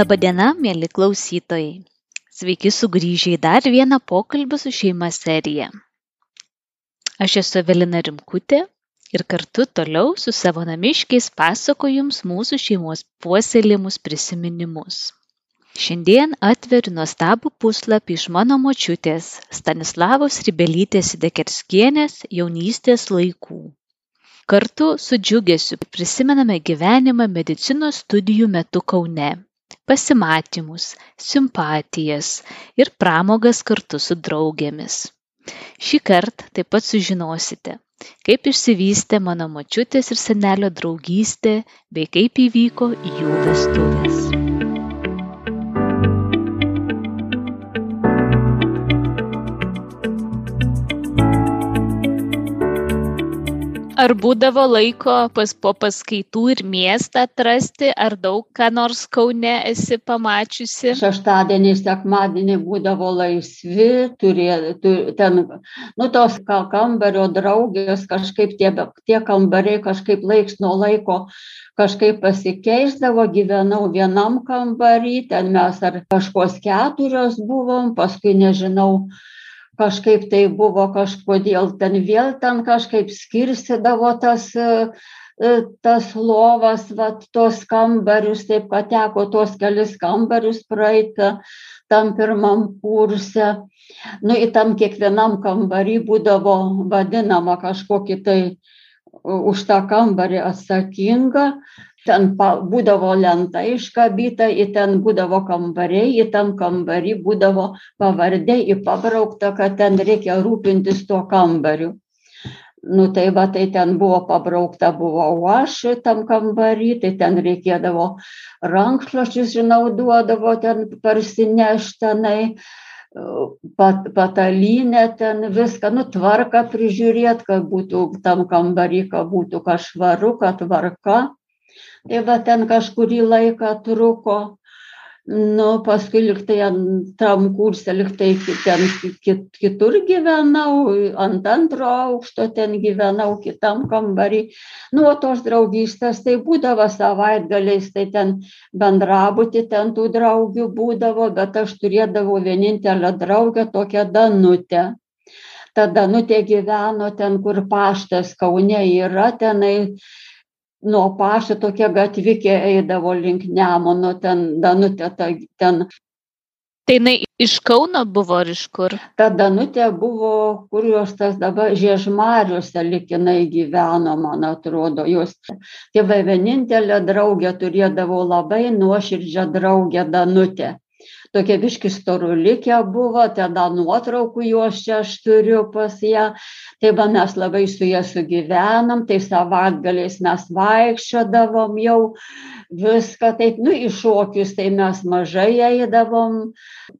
Labadiena, mėly klausytojai. Sveiki sugrįžę į dar vieną pokalbį su šeima seriją. Aš esu Evelina Rimkutė ir kartu toliau su savo namiškiais pasakoju jums mūsų šeimos puoselėjimus prisiminimus. Šiandien atveriu nuostabų puslapį iš mano močiutės Stanislavos Ribelytės Dekerskienės jaunystės laikų. Kartu su džiugesiu prisimename gyvenimą medicinos studijų metu Kaune, pasimatymus, simpatijas ir pramogas kartu su draugėmis. Šį kartą taip pat sužinosite, kaip išsivystė mano močiutės ir senelio draugystė bei kaip įvyko jų vestuvės. Ar būdavo laiko pas po paskaitų ir miestą atrasti, ar daug ką nors Kaune esi pamačiusi? Šeštadienį, sekmadienį būdavo laisvi, turė, tu, ten, nu, tos kambario draugės, kažkaip tie, tie kambariai kažkaip laiks nuo laiko kažkaip pasikeisdavo, gyvenau vienam kambarį, ten mes ar kažkos keturios buvom, paskui nežinau, kažkaip tai buvo kažkodėl ten vėl ten kažkaip skirstydavo tas, e, e, tas lovas, vat, tos kambarius, taip kad teko tos kelis kambarius praeiti tam pirmam kurse. Nu, į tam kiekvienam kambarį būdavo vadinama kažkokį tai už tą kambarį atsakinga, ten būdavo lenta iškabyta, į ten būdavo kambariai, į tam kambarį būdavo pavardė įpabraukta, kad ten reikia rūpintis tuo kambariu. Nu tai va, tai ten buvo pabraukta, buvo aš tam kambarį, tai ten reikėdavo rankšluošius, žinau, duodavo ten parsineštenai, pat, patalynę ten viską, nu tvarką prižiūrėti, kad būtų tam kambarį, kad būtų kažvaru, kad tvarka tai va ten kažkurį laiką truko. Nu, paskui liktai antram kursė, liktai ten kit, kitur gyvenau, ant antro aukšto ten gyvenau, kitam kambarį. Nu, o tos draugystės tai būdavo savaitgaliais, tai ten bendrabuti, ten tų draugių būdavo, bet aš turėdavau vienintelę draugę, tokią Danutę. Ta Danutė gyveno ten, kur paštas Kaune yra, tenai nuo pašto tokia gatvikė eidavo link Nemono, ten Danutė, ta, ten. Tai jinai iš Kauno buvo ar iš kur? Ta Danutė buvo, kur jos tas dabar Žiežmariuose likinai gyveno, man atrodo. Jos tėvai vienintelė draugė turėdavo labai nuoširdžią draugę Danutę tokie biški storulikę buvo, tada nuotraukų jos čia aš turiu pas ją. Tai va mes labai su ja sugyvenam, tai savaitgaliais mes vaikščiodavom jau viską taip, nu, į šokius tai mes mažai eidavom,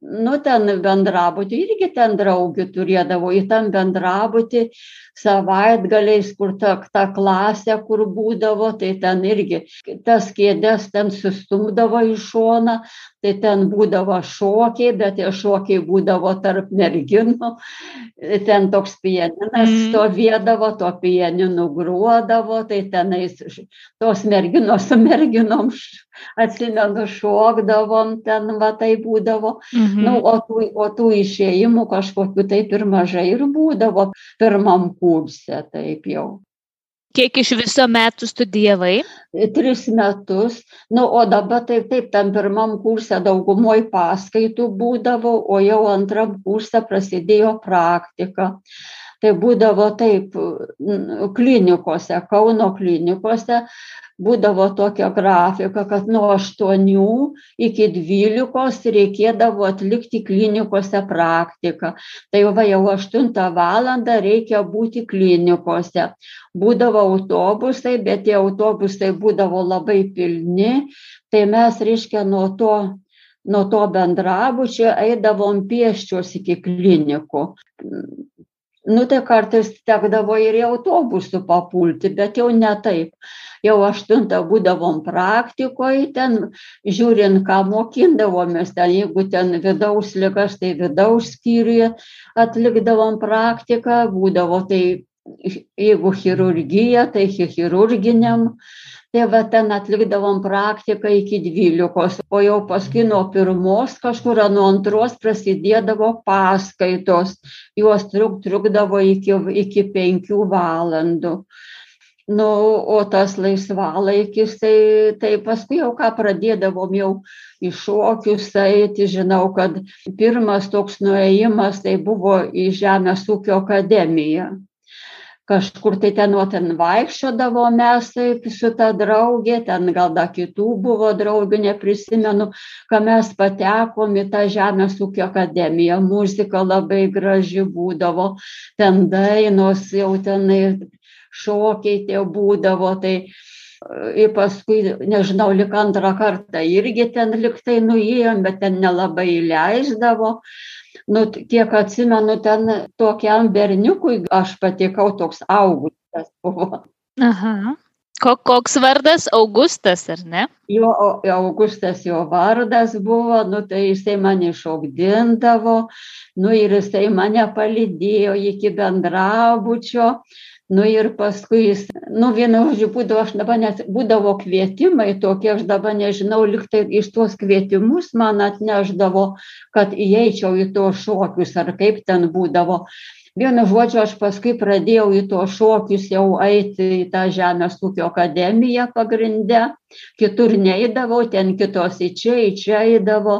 nu, ten bendrabutį, irgi ten draugių turėdavo, į tam bendrabutį savaitgaliais, kur ta, ta klasė, kur būdavo, tai ten irgi tas kėdės ten sustumdavo į šoną, tai ten būdavo šokiai, bet tie šokiai būdavo tarp merginų, ten toks pieninas mm. stovėdavo, to pieninu gruodavo, tai tenais tos merginos su merginom, atsimenu, šokdavom, ten va tai būdavo, -hmm. nu, o, tų, o tų išėjimų kažkokiu taip ir mažai ir būdavo pirmam kurse, taip jau. Kiek iš viso metų studijavai? Tris metus. Nu, o dabar taip, taip, tam pirmam kursė daugumoj paskaitų būdavo, o jau antram kursė prasidėjo praktika. Tai būdavo taip klinikose, Kauno klinikose, būdavo tokia grafika, kad nuo 8 iki 12 reikėdavo atlikti klinikose praktiką. Tai va jau 8 valandą reikia būti klinikose. Būdavo autobusai, bet tie autobusai būdavo labai pilni, tai mes, reiškia, nuo to nuo to bendrabučio eidavom pieščios iki klinikų. Nu tai kartais tekdavo ir į autobusų papulti, bet jau ne taip. Jau aštuntą būdavom praktikoj ten žiūrint ką mokindavomės ten jeigu ten vidaus ligas tai vidaus skyriuje atlikdavom praktiką būdavo tai jeigu chirurgija tai chirurginiam tai va ten atlikdavom praktiką iki dvylikos o jau paskui nuo pirmos kažkur nuo antros prasidėdavo paskaitos. Jos truk trukdavo iki iki penkių valandų. Nu o tas laisvalaikis tai tai paskui jau ką pradėdavom jau į šokius eiti. Žinau kad pirmas toks nuėjimas tai buvo į žemės ūkio akademiją kažkur tai ten o ten vaikščiodavom mes su ta drauge ten gal dar kitų buvo draugių neprisimenu ka mes patekom į tą žemės ūkio akademiją muzika labai graži būdavo ten dainos jau tenai šokiai tie būdavo tai ir paskui nežinau lyg antrą kartą irgi ten lygtai nuėjom bet ten nelabai įleisdavo nu kiek atsimenu ten tokiam berniukui aš patikau toks augustas buvo Aha. Ko, koks vardas Augustas, ar ne? Jo, Augustas jo vardas buvo, nu tai jisai mane šokdindavo, nu ir jisai mane palydėjo iki bendrabučio, nu ir paskui jis nu vienu žodžiu būdavo aš dabar net būdavo kvietimai tokie aš dabar nežinau lyg tai iš tuos kvietimus man atnešdavo kad įeičiau į tuos šokius ar kaip ten būdavo. Vienu žodžiu aš paskui pradėjau į tuos šokius jau eiti į tą žemės ūkio akademiją pagrinde. Kitur neidavau ten kitos į čia į čia eidavo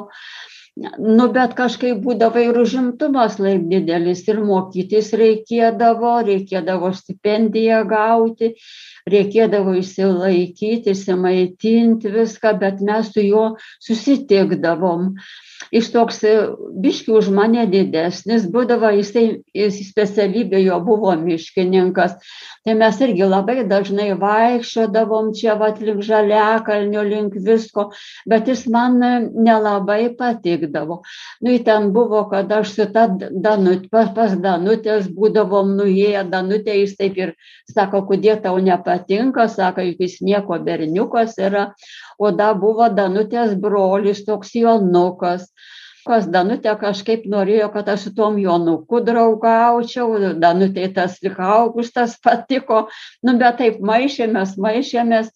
nu bet kažkaip būdavo ir užimtumas laik didelis ir mokytis reikėdavo reikėdavo stipendiją gauti reikėdavo išsilaikyt išsimaitint viską bet mes su juo susitikdavom jis toks biškį už mane didesnis būdavo jisai jis specialybė jo buvo miškininkas. Tai mes irgi labai dažnai vaikščiodavom čia vat link žaliakalnio link visko bet jis man nelabai patikdavo. Nu ten buvo kad aš su ta danut pas pas danutes būdavom nuėję danutė jis taip ir sako kodėl tau nepatinka sako juk jis nieko berniukas yra o da buvo danutės brolis toks jonukas. Kas danutė kažkaip norėjo kad aš su tuom jonuku draugaučiau danutei tas lyg augustas patiko. Nu bet taip maišėmės maišėmės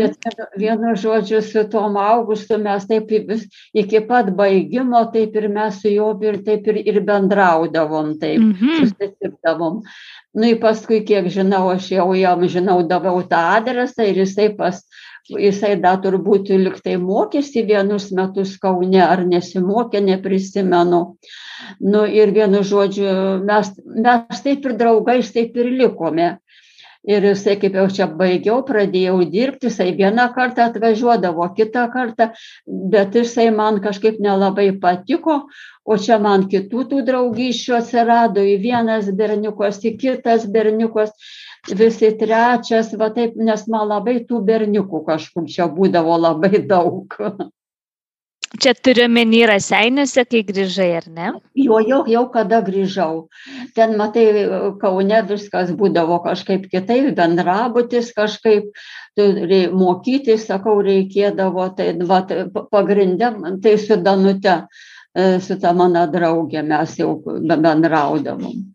bet vienu žodžiu su tuom augustu mes taip vis iki pat baigimo taip ir mes su juo ir taip ir ir bendraudavom taip susitikdavom nu ir paskui kiek žinau aš jau jam žinau daviau tą adresą ir jisai pas jisai dar turbūt lyg tai mokėsi vienus metus kaune ar nesimokė neprisimenu. Nu ir vienu žodžiu mes mes taip ir draugais taip ir likome. Ir jisai kaip jau čia baigiau pradėjau dirbt jisai vieną kartą atvažiuodavo kitą kartą bet jisai man kažkaip nelabai patiko o čia man kitų tų draugysčių atsirado į vienas berniukas į kitas berniukas vis į trečias va taip nes man labai tų berniukų kažkur čia būdavo labai daug. Čia turiu menį raseiniuose, kai grįžai, ar ne? jo jau jau kada grįžau. Ten matai kaune viskas būdavo kažkaip kitaip bendrabutis kažkaip mokytis sakau reikėdavo tai vat pagrinde tai su danute su ta mano drauge mes jau bendraudavom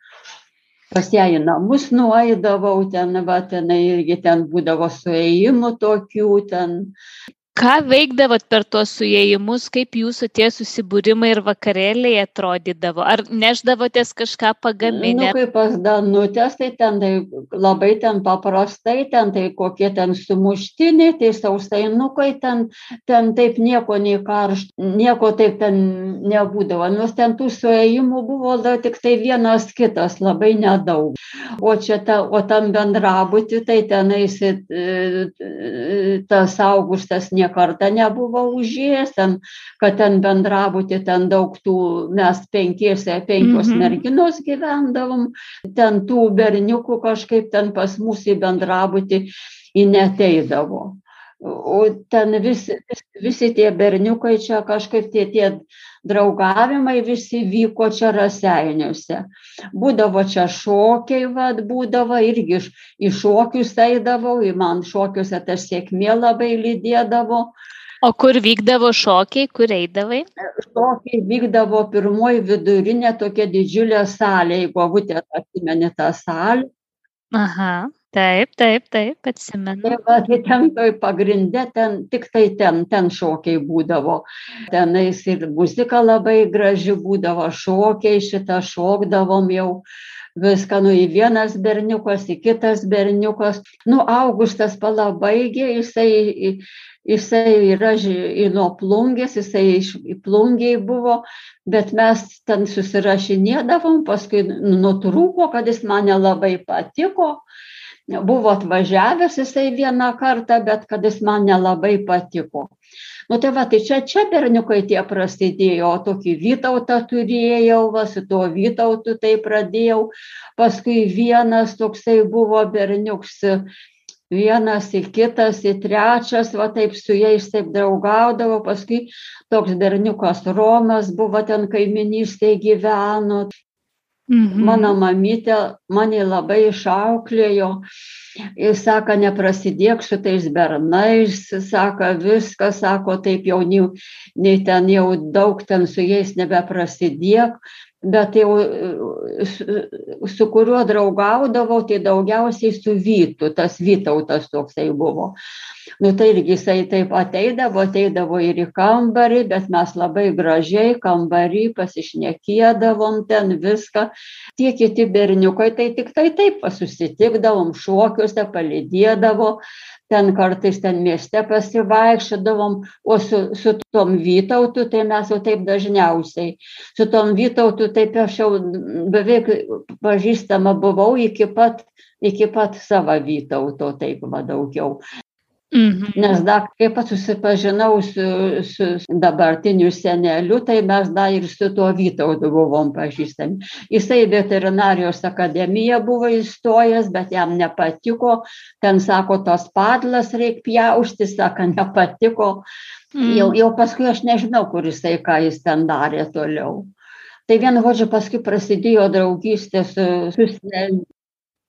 pas ją į namus nueidavau ten va tenai irgi ten būdavo suėjimų tokių ten Ką veikdavot per tuos suėjimus, kaip jūsų tie susibūrimai ir vakarėliai atrodydavo? Ar neždavotės kažką pagaminę? Nu, kaip pas Danutės, tai ten tai labai ten paprastai, ten tai kokie ten sumuštiniai, tai sausainukai, ten, ten taip nieko nei karšt, nieko taip ten nebūdavo. Nors ten tų suėjimų buvo da, tik tai vienas kitas, labai nedaug. O čia ta, o tam bendrabuti, tai tenais e, e, tas augustas nie kartą nebuvo užėjęs, ten, kad ten bendrabuti, ten daug tų, mes penkiese, penkios mm -hmm. merginos gyvendavom, ten tų berniukų kažkaip ten pas mus į bendrabuti į neteidavo. O ten visi, visi tie berniukai čia kažkaip tie, tie draugavimai visi vyko čia raseiniuose. Būdavo čia šokiai, vad, būdavo irgi iš, į šokius eidavau, į man šokiuose ta sėkmė labai lydėdavo. O kur vykdavo šokiai, kur eidavai? Šokiai vykdavo pirmoji vidurinė tokia didžiulė salė, jeigu avutė atsimeni tą salę. Aha. Taip, taip, taip, atsimenu. Tai va, tai ten toj pagrindė, ten, tik tai ten, ten šokiai būdavo. Tenais ir muzika labai graži būdavo, šokiai šitą šokdavom jau viską, nu į vienas berniukas, į kitas berniukas. Nu, Augustas palabaigė, jisai, jisai yra nuo plungės, jisai iš plungiai buvo, bet mes ten susirašinėdavom, paskui nutrūko, kad jis mane labai patiko buvo atvažiavęs jisai vieną kartą, bet kad jis man nelabai patiko. Nu tai va, tai čia, čia berniukai tie prasidėjo, o tokį Vytautą turėjau, va, su tuo Vytautu tai pradėjau, paskui vienas toksai buvo berniuks, vienas į kitas, į trečias, va taip su jais taip draugaudavo, paskui toks berniukas Romas buvo ten kaiminystėje gyveno, Mhm. Mano mamytė mane labai išauklėjo. Jis sako, neprasidėk su tais bernais, sako, viskas, sako, taip jau nei, nei ten jau daug ten su jais nebeprasidėk, bet jau su, su kuriuo draugaudavau, tai daugiausiai su Vytu, tas Vytautas toksai buvo. Nu tai irgi jisai taip ateidavo ateidavo ir į kambarį bet mes labai gražiai kambary pasišnekėdavom ten viską. Tie kiti berniukai tai tiktai taip va susitikdavom šokiuose palydėdavo ten kartais ten mieste pasivaikščiodavom o su su tom vytautu tai mes jau taip dažniausiai. Su tom vytautu taip aš jau beveik pažįstama buvau iki pat iki pat savo vytauto taip va daugiau Mhm. Nes dar kai pats susipažinau su, su dabartiniu seneliu, tai mes dar ir su tuo Vytautu buvom pažįstami. Jisai veterinarijos akademiją buvo įstojęs, bet jam nepatiko. Ten sako, tos padlas reikia pjausti, sako, nepatiko. Mm. Jau, jau paskui aš nežinau, kur jisai, ką jis ten darė toliau. Tai vienu žodžiu paskui prasidėjo draugystė su, su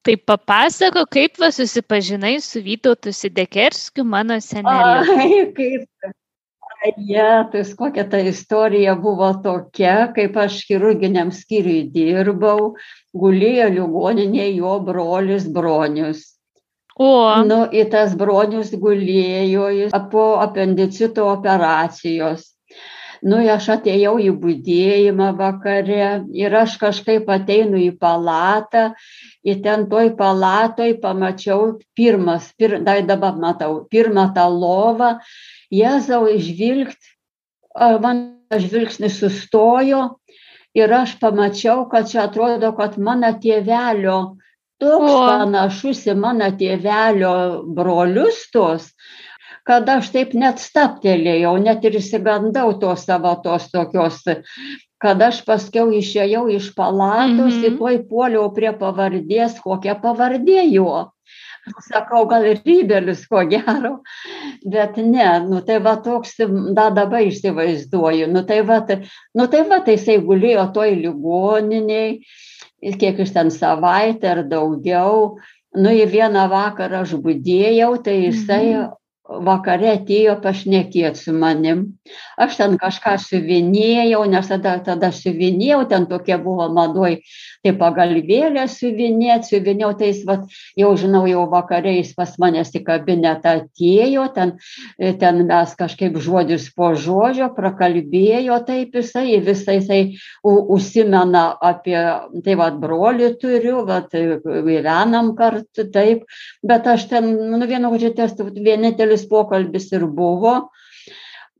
Tai papasako, kaip va susipažinai su Vytautu Sidekerskiu, mano seneliu. Ai, kaip. Jetus, kokia ta istorija buvo tokia, kaip aš chirurginiam skyriui dirbau, gulėjo ligoninėje jo brolis bronius. O. Nu, į tas bronius gulėjo po apendicito operacijos nu aš atėjau į budėjimą vakare ir aš kažkaip ateinu į palatą ir ten toj palatoj pamačiau pirmas, pir, dar dabar matau, pirmą tą lovą, Jėzau žvilgt, mano žvilgsnis sustojo ir aš pamačiau, kad čia atrodo, kad mano tėvelio toks o. panašus į mano tėvelio brolius tos, kad aš taip net staptelėjau, net ir įsigandau tos savo tos tokios, kad aš paskiau išėjau iš palatos mm -hmm. ir tuoj puoliau prie pavardės, kokia pavardė jo. Sakau, gal ir rybelis, ko gero, bet ne, nu tai va toks, da dabar įsivaizduoju, nu tai va, nu tai va, tai jisai gulėjo toj ligoniniai, kiek iš ten savaitę ar daugiau, nu į vieną vakarą aš būdėjau, tai jisai mhm vakare atėjo pašnekėt su manim. Aš ten kažką siuvinėjau, nes tada, tada siuvinėjau, ten tokia buvo madoj, tai pagalvėlė siuvinėt, siuvinėjau, tai jis, vat, jau žinau, jau vakariais pas manęs į kabinetą atėjo, ten, ten mes kažkaip žodis po žodžio prakalbėjo, taip jisai, visai jisai užsimena apie, tai vad, brolį turiu, vad, gyvenam kartu, taip, bet aš ten, nu, vienu žodžiu, tas vienintelis pokalbis ir buvo.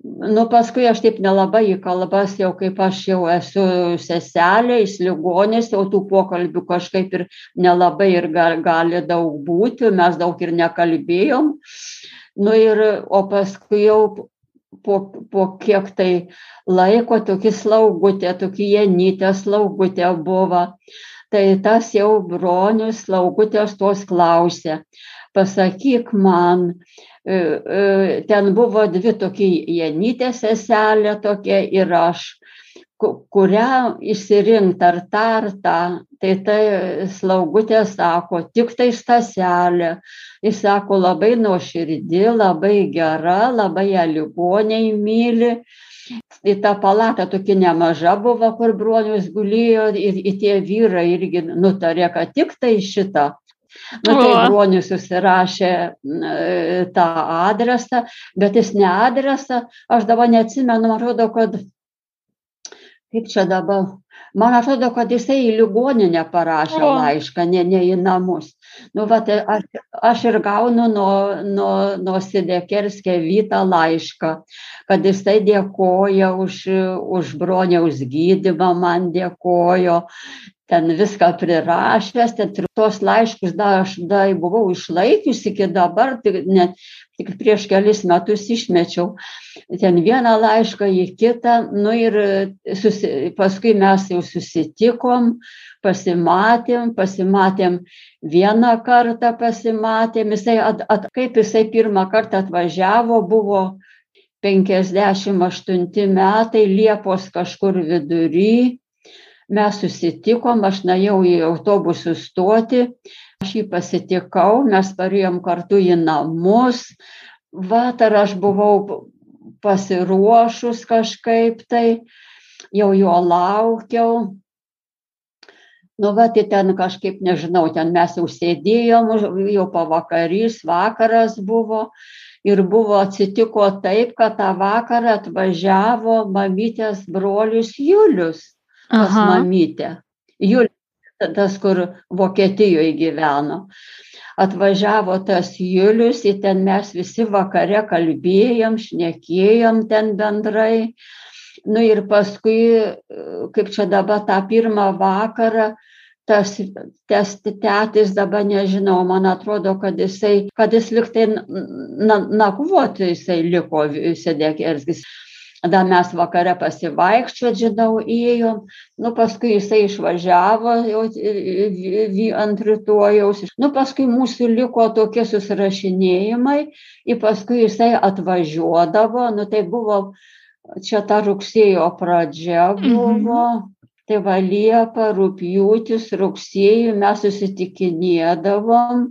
Nu, paskui aš taip nelabai į kalbas, jau kaip aš jau esu seselė, jis ligonis, jau tų pokalbių kažkaip ir nelabai ir gali, gali daug būti, mes daug ir nekalbėjom. Nu ir, o paskui jau po, po kiek tai laiko tokia slaugutė, tokia jenytė slaugutė buvo. Tai tas jau bronius slaugutės tos klausė, pasakyk man, ten buvo dvi tokie Janytė seselė tokia ir aš, kurią išsirinkti ar tą ar tą. Tai tai slaugutė sako, tik tai staselė. Jis sako, labai nuoširdį, labai gera, labai ją ligoniai myli. Į tą palatą tokia nemaža buvo, kur bronius gulėjo ir, ir tie vyrai irgi nutarė, kad tik tai šitą Nu, tai bronius susirašė tą adresą, bet jis ne adresą, aš dabar neatsimenu, man atrodo, kad kaip čia dabar, man atrodo, kad jisai į ligoninę parašė O. laišką, ne, ne į namus. Nu, va, tai aš, aš ir gaunu nuo, nuo, nuo Sidekerskė Vytą laišką, kad jisai dėkoja už, už broniaus gydimą, man dėkojo, ten viską prirašęs, ten ir tos laiškus dar aš dar buvau išlaikiusi iki dabar, tik, net, tik prieš kelis metus išmečiau. Ten vieną laišką į kitą, nu ir susi, paskui mes jau susitikom, pasimatėm, pasimatėm vieną kartą pasimatėm, jisai, at, at, kaip jisai pirmą kartą atvažiavo, buvo 58 metai, Liepos kažkur vidury, mes susitikom, aš nuėjau į autobusų stotį, aš jį pasitikau, mes parėjom kartu į namus, vakar aš buvau pasiruošus kažkaip tai, jau jo laukiau. Nu, va, tai ten kažkaip, nežinau, ten mes jau sėdėjom, jau pavakarys, vakaras buvo. Ir buvo atsitiko taip, kad tą vakarą atvažiavo mamytės brolius Julius pas Aha. mamytę. Julius, tas, kur Vokietijoje gyveno. Atvažiavo tas Julius, ir ten mes visi vakare kalbėjom, šnekėjom ten bendrai. Nu ir paskui, kaip čia dabar tą pirmą vakarą, tas, tas tetis dabar nežinau, man atrodo, kad jisai, kad jis liktai na, nakvoti jisai liko Sedekerskis. Tada mes vakare pasivaikščiot, žinau, ėjom, nu paskui jisai išvažiavo jau ant rytojaus, nu paskui mūsų liko tokie susirašinėjimai, ir paskui jisai atvažiuodavo, nu tai buvo, čia ta rugsėjo pradžia buvo, mhm. tai va Liepa, rūpjūtis, rugsėjų mes susitikinėdavom,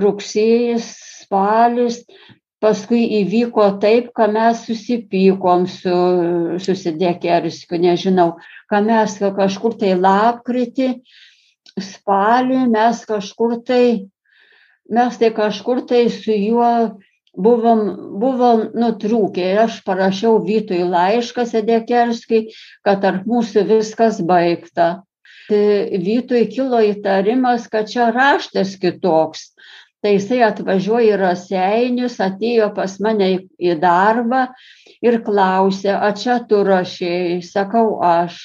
rugsėjas, spalis, paskui įvyko taip, kad mes susipykom su susidėkerskiu, nežinau, kad mes kažkur tai lapkritį, spalį, mes kažkur tai, mes tai kažkur tai su juo buvom, buvom nutrūkę ir aš parašiau Vytui laišką Sedekerskiai, kad tarp mūsų viskas baigta. Tai Vytui kilo įtarimas, kad čia raštas kitoks tai jisai atvažiuoja į raseinius atėjo pas mane į, į darbą ir klausė, a čia tu rašėjai, sakau aš.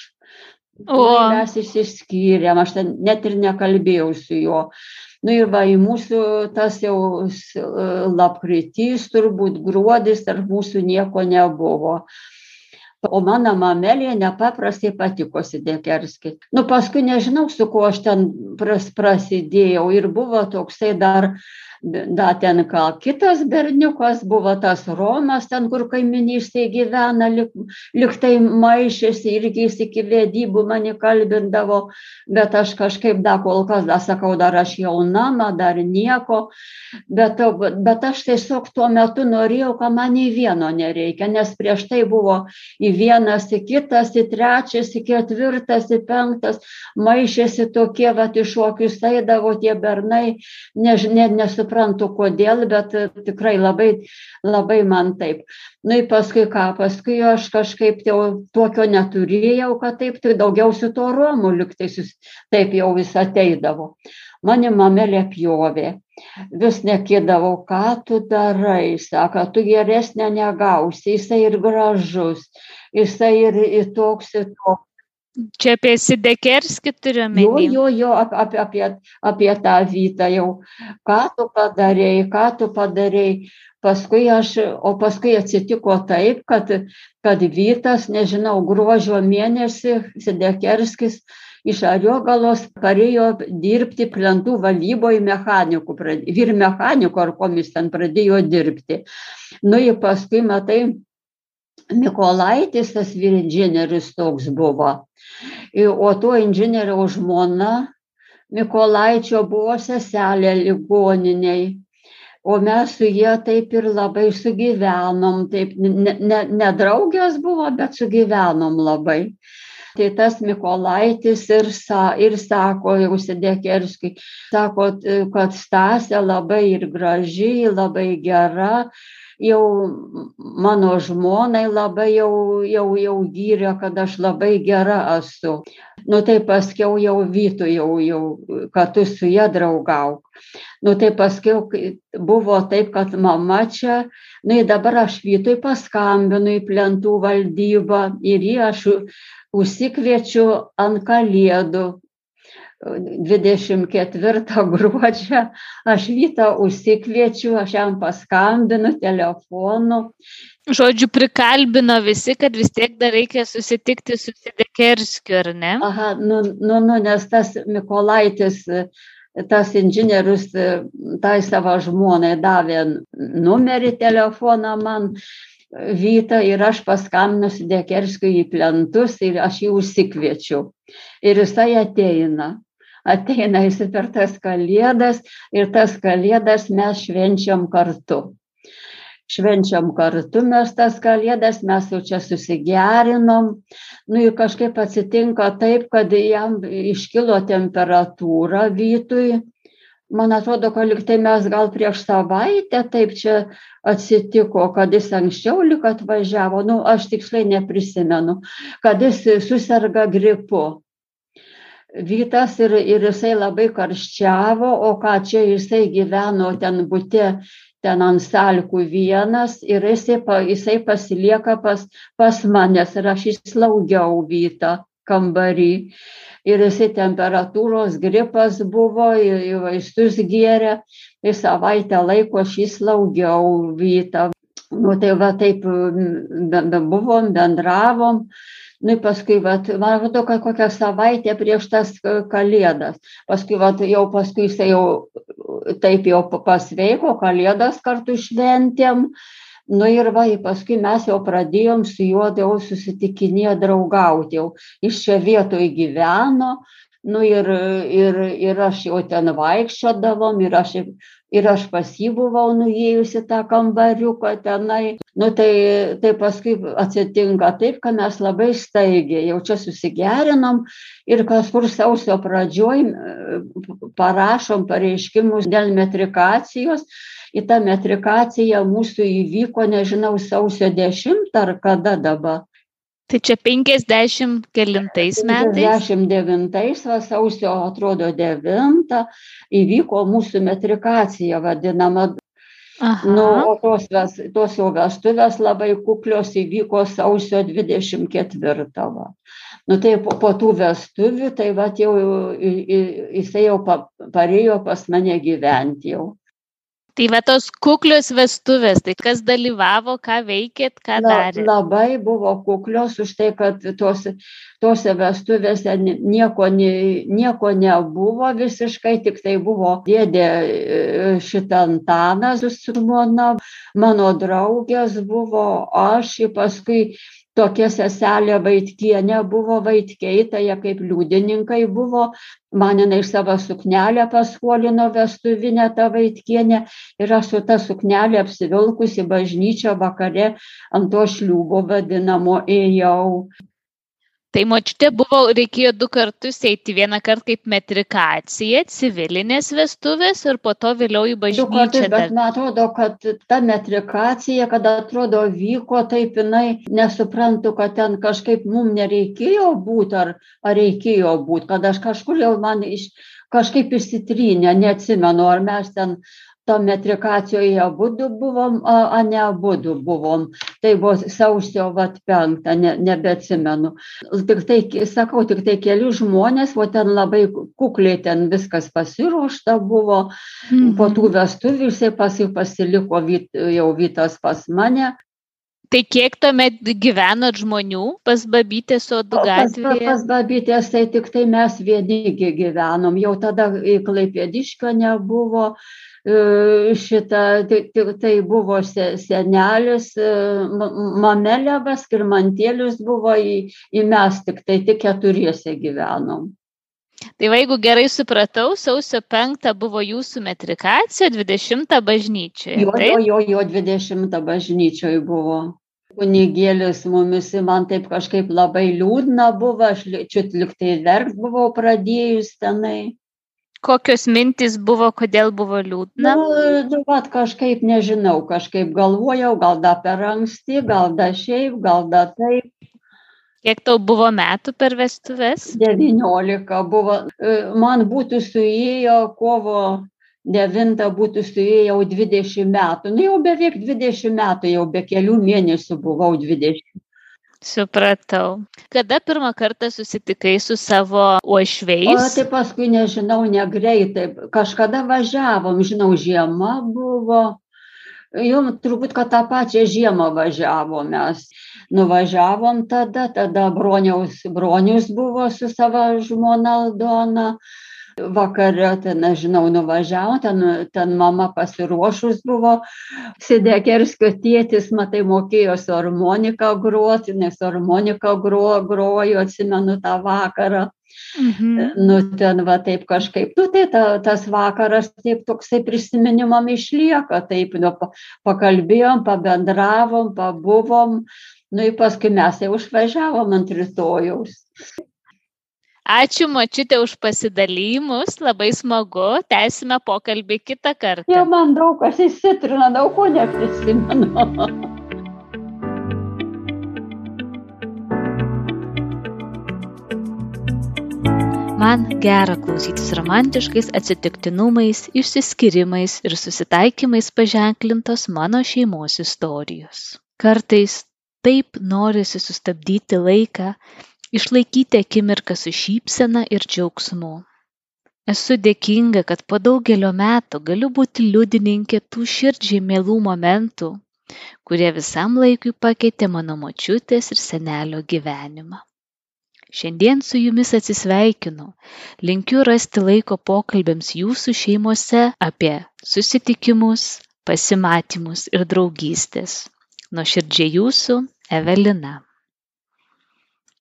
O nu, mes išsiskyrėm, aš ten net ir nekalbėjau su juo. Nu ir va, į mūsų tas jau lapkritys, turbūt gruodis, tarp mūsų nieko nebuvo. O mano mamelė nepaprastai patiko Sidekerskiai. Nu, paskui nežinau, su kuo aš ten pras, prasidėjau. Ir buvo toksai dar da ten gal kitas berniukas buvo tas Romas, ten kur kaiminystėje gyvena, lik, liktai maišėsi irgi jis iki vedybų mane kalbindavo, bet aš kažkaip dar kol kas, dar sakau, dar aš jaunama, dar nieko, bet, bet aš tiesiog tuo metu norėjau, kad man į vieno nereikia, nes prieš tai buvo į vienas, į kitas, į trečias, į ketvirtas, į penktas, maišėsi tokie, va, iššokius eidavo tie bernai, ne, ne, nesuprantu kodėl, bet tikrai labai, labai man taip. Na, nu, paskui ką, paskui aš kažkaip jau tokio neturėjau, kad taip, tai daugiau su to Romu liktai, taip jau vis ateidavo. Mane mamelė pjovė, vis nekėdavau, ką tu darai, sako, tu geresnė negausi, jisai ir gražus, jisai ir, ir toks, ir toks. Čia apie Sidekerskį turiu omeny. Jo, jo, jo, apie, apie, apie tą vytą jau. Ką tu padarėjai, ką tu padarėjai. Paskui aš, o paskui atsitiko taip, kad, kad vytas, nežinau, gruožio mėnesį Sidekerskis iš Ariogalos parėjo dirbti plentų valyboje mechanikų, vyr mechanikų ar komis ten pradėjo dirbti. Nu ir paskui, matai, Mikolaitis, tas vyr inžinierius toks buvo. O to inžinieriaus žmona Mikolaičio buvo seselė ligoniniai. O mes su jie taip ir labai sugyvenom, taip, ne, ne, ne draugės buvo, bet sugyvenom labai. Tai tas Mikolaitis ir, sa, ir sako, jau Sidekerskiai, sako, kad Stasė labai ir graži, labai gera, jau mano žmonai labai jau, jau, jau gyrė, kad aš labai gera esu. Nu tai paskiau jau Vytų, jau, jau, kad tu su ją draugauk. Nu tai paskiau buvo taip, kad mama čia, nu ir dabar aš Vytui paskambinu į plentų valdybą ir jį aš užsikviečiu ant kalėdų 24 gruodžio aš Vytą užsikviečiu, aš jam paskambinu telefonu. Žodžiu, prikalbino visi, kad vis tiek dar reikia susitikti su Sidekerskiu, ar ne? Aha, nu, nu, nu, nes tas Mikolaitis, tas inžinierius tai savo žmonai davė numerį telefoną man. Vyta ir aš paskambinu Sidekerskiu į plentus ir aš jį užsikviečiu. Ir jisai ateina ateina jisai per tas kalėdas ir tas kalėdas mes švenčiam kartu. Švenčiam kartu mes tas kalėdas, mes jau čia susigerinom. Nu ir kažkaip atsitinka taip, kad jam iškilo temperatūra vytui. Man atrodo, kad liktai mes gal prieš savaitę taip čia atsitiko, kad jis anksčiau lik atvažiavo, nu aš tiksliai neprisimenu, kad jis susirga gripu vytas ir, ir jisai labai karščiavo, o ką čia jisai gyveno ten būte, ten ant salkų vienas ir jisai, jisai pasilieka pas, pas manęs ir aš įslaugiau vytą kambarį. Ir jisai temperatūros gripas buvo, ir, ir vaistus gėrė, ir savaitę laiko aš įslaugiau vytą. Nu, tai va taip buvom, bendravom. Nu paskui vat man atrodo kad kokią savaitę prieš tas kalėdas. Paskui vat jau paskui jisai jau taip jau pasveiko kalėdas kartu šventėm nu ir va paskui mes jau pradėjom su juo jau susitikinėt draugaut jau. Jis čia vietoj gyveno nu ir ir ir aš jau ten vaikščiodavom ir aš ir aš pas jį buvau nuėjus į tą kambariuką tenai. Nu tai tai paskui atsitinka taip kad mes labai staigiai jau čia susigerinom ir kažkur sausio pradžioj parašom pareiškimus dėl metrikacijos į tą metrikaciją mūsų įvyko nežinau sausio dešimtą ar kada dabar Tai čia 50 kelintais metais? 59 sausio, atrodo, 9 įvyko mūsų metrikacija vadinama. Aha. Nu, o tos, tos jau vestuvės labai kuklios įvyko sausio 24. Va. Nu tai po, po tų vestuvių, tai va jau jisai jau pa, parėjo pas mane gyventi jau. Tai va tos kuklios vestuvės, tai kas dalyvavo, ką veikėt, ką darė? Labai buvo kuklios už tai, kad tos, tose vestuvėse nieko, nieko nebuvo visiškai, tik tai buvo dėdė e, šitą Antanas su žmona, mano draugės buvo, aš paskui tokia seselė Vaitkienė buvo Vaitkeitaja, kaip liudininkai buvo, man jinai savo suknelę paskolino vestuvinę tą Vaitkienę ir aš su tą suknelę apsivilkusi bažnyčią vakare ant to šliūbo vadinamo ėjau. Tai močiutė buvo, reikėjo du kartus eiti, vieną kartą kaip metrikacija, civilinės vestuvės ir po to vėliau į bažnyčią. Du kartus, bet man atrodo, kad ta metrikacija, kad atrodo vyko taip, jinai nesuprantu, kad ten kažkaip mums nereikėjo būti ar, ar reikėjo būti, kad aš kažkur jau man iš, kažkaip įsitrynė, neatsimenu, ar mes ten to metrikacijoje abudu buvom, a, a ne abudu buvom. Tai buvo sausio vat penktą, ne, nebeatsimenu. Tik tai, sakau, tik tai keli žmonės, o ten labai kukliai ten viskas pasiruošta buvo. Mhm. Po tų vestuvių jisai pasi, pasiliko vyt, jau Vytas pas mane. Tai kiek tuomet gyvenot žmonių pas babytės sodų gatvėje? Pas, pas babytės tai tik tai mes vieni gyvenom, jau tada į Klaipėdiškio nebuvo, šitą, tai, tai, tai buvo senelis, e, Mamelevas, Kirmantėlis buvo į, į mes, tik tai tik keturiese gyvenom. Tai va, jeigu gerai supratau, sausio 5 buvo jūsų metrikacija, 20 bažnyčioje. Jo, jo, jo, jo 20 bažnyčioje buvo. kunigėlis mumis man taip kažkaip labai liūdna buvo, aš čiut liktai verkt buvau pradėjus tenai. Kokios mintys buvo, kodėl buvo liūdna? Na, vat kažkaip nežinau, kažkaip galvojau, gal da per anksti, gal da šiaip, gal da taip. Kiek tau buvo metų per vestuves? 19 buvo. E, man būtų suėjo kovo 9 būtų suėję jau 20 metų. Nu jau beveik 20 metų, jau be kelių mėnesių buvau 20. Supratau. Kada pirmą kartą susitikai su savo uošveis? O tai paskui nežinau, negreitai. Kažkada važiavom, žinau, žiema buvo. Jau turbūt, kad tą pačią žiemą važiavom mes. Nuvažiavom tada, tada broniaus, bronius buvo su savo žmona Aldona vakare ten nežinau nuvažiavom ten ten mama pasiruošus buvo sidekerskio tėtis matai mokėjo su armonika grot nes armonika gro grojo atsimenu tą vakarą Mhm. Nu, ten va taip kažkaip, nu, tai ta, tas vakaras taip toksai prisiminimam išlieka, taip, nu, pakalbėjom, pabendravom, pabuvom, nu, ir paskui mes jau išvažiavom ant rytojaus. Ačiū mačiutė už pasidalymus, labai smagu, tęsime pokalbį kitą kartą. Jau man daug kas įsitrina, daug ko neprisimenu. Man gera klausytis romantiškais atsitiktinumais, išsiskyrimais ir susitaikymais paženklintos mano šeimos istorijos. Kartais taip norisi sustabdyti laiką išlaikyti akimirką su šypsena ir džiaugsmu. Esu dėkinga, kad po daugelio metų galiu būti liudininkė tų širdžiai mielų momentų, kurie visam laikui pakeitė mano močiutės ir senelio gyvenimą. Šiandien su jumis atsisveikinu. Linkiu rasti laiko pokalbėms jūsų šeimose apie susitikimus, pasimatymus ir draugystės. Nuoširdžiai jūsų Evelina.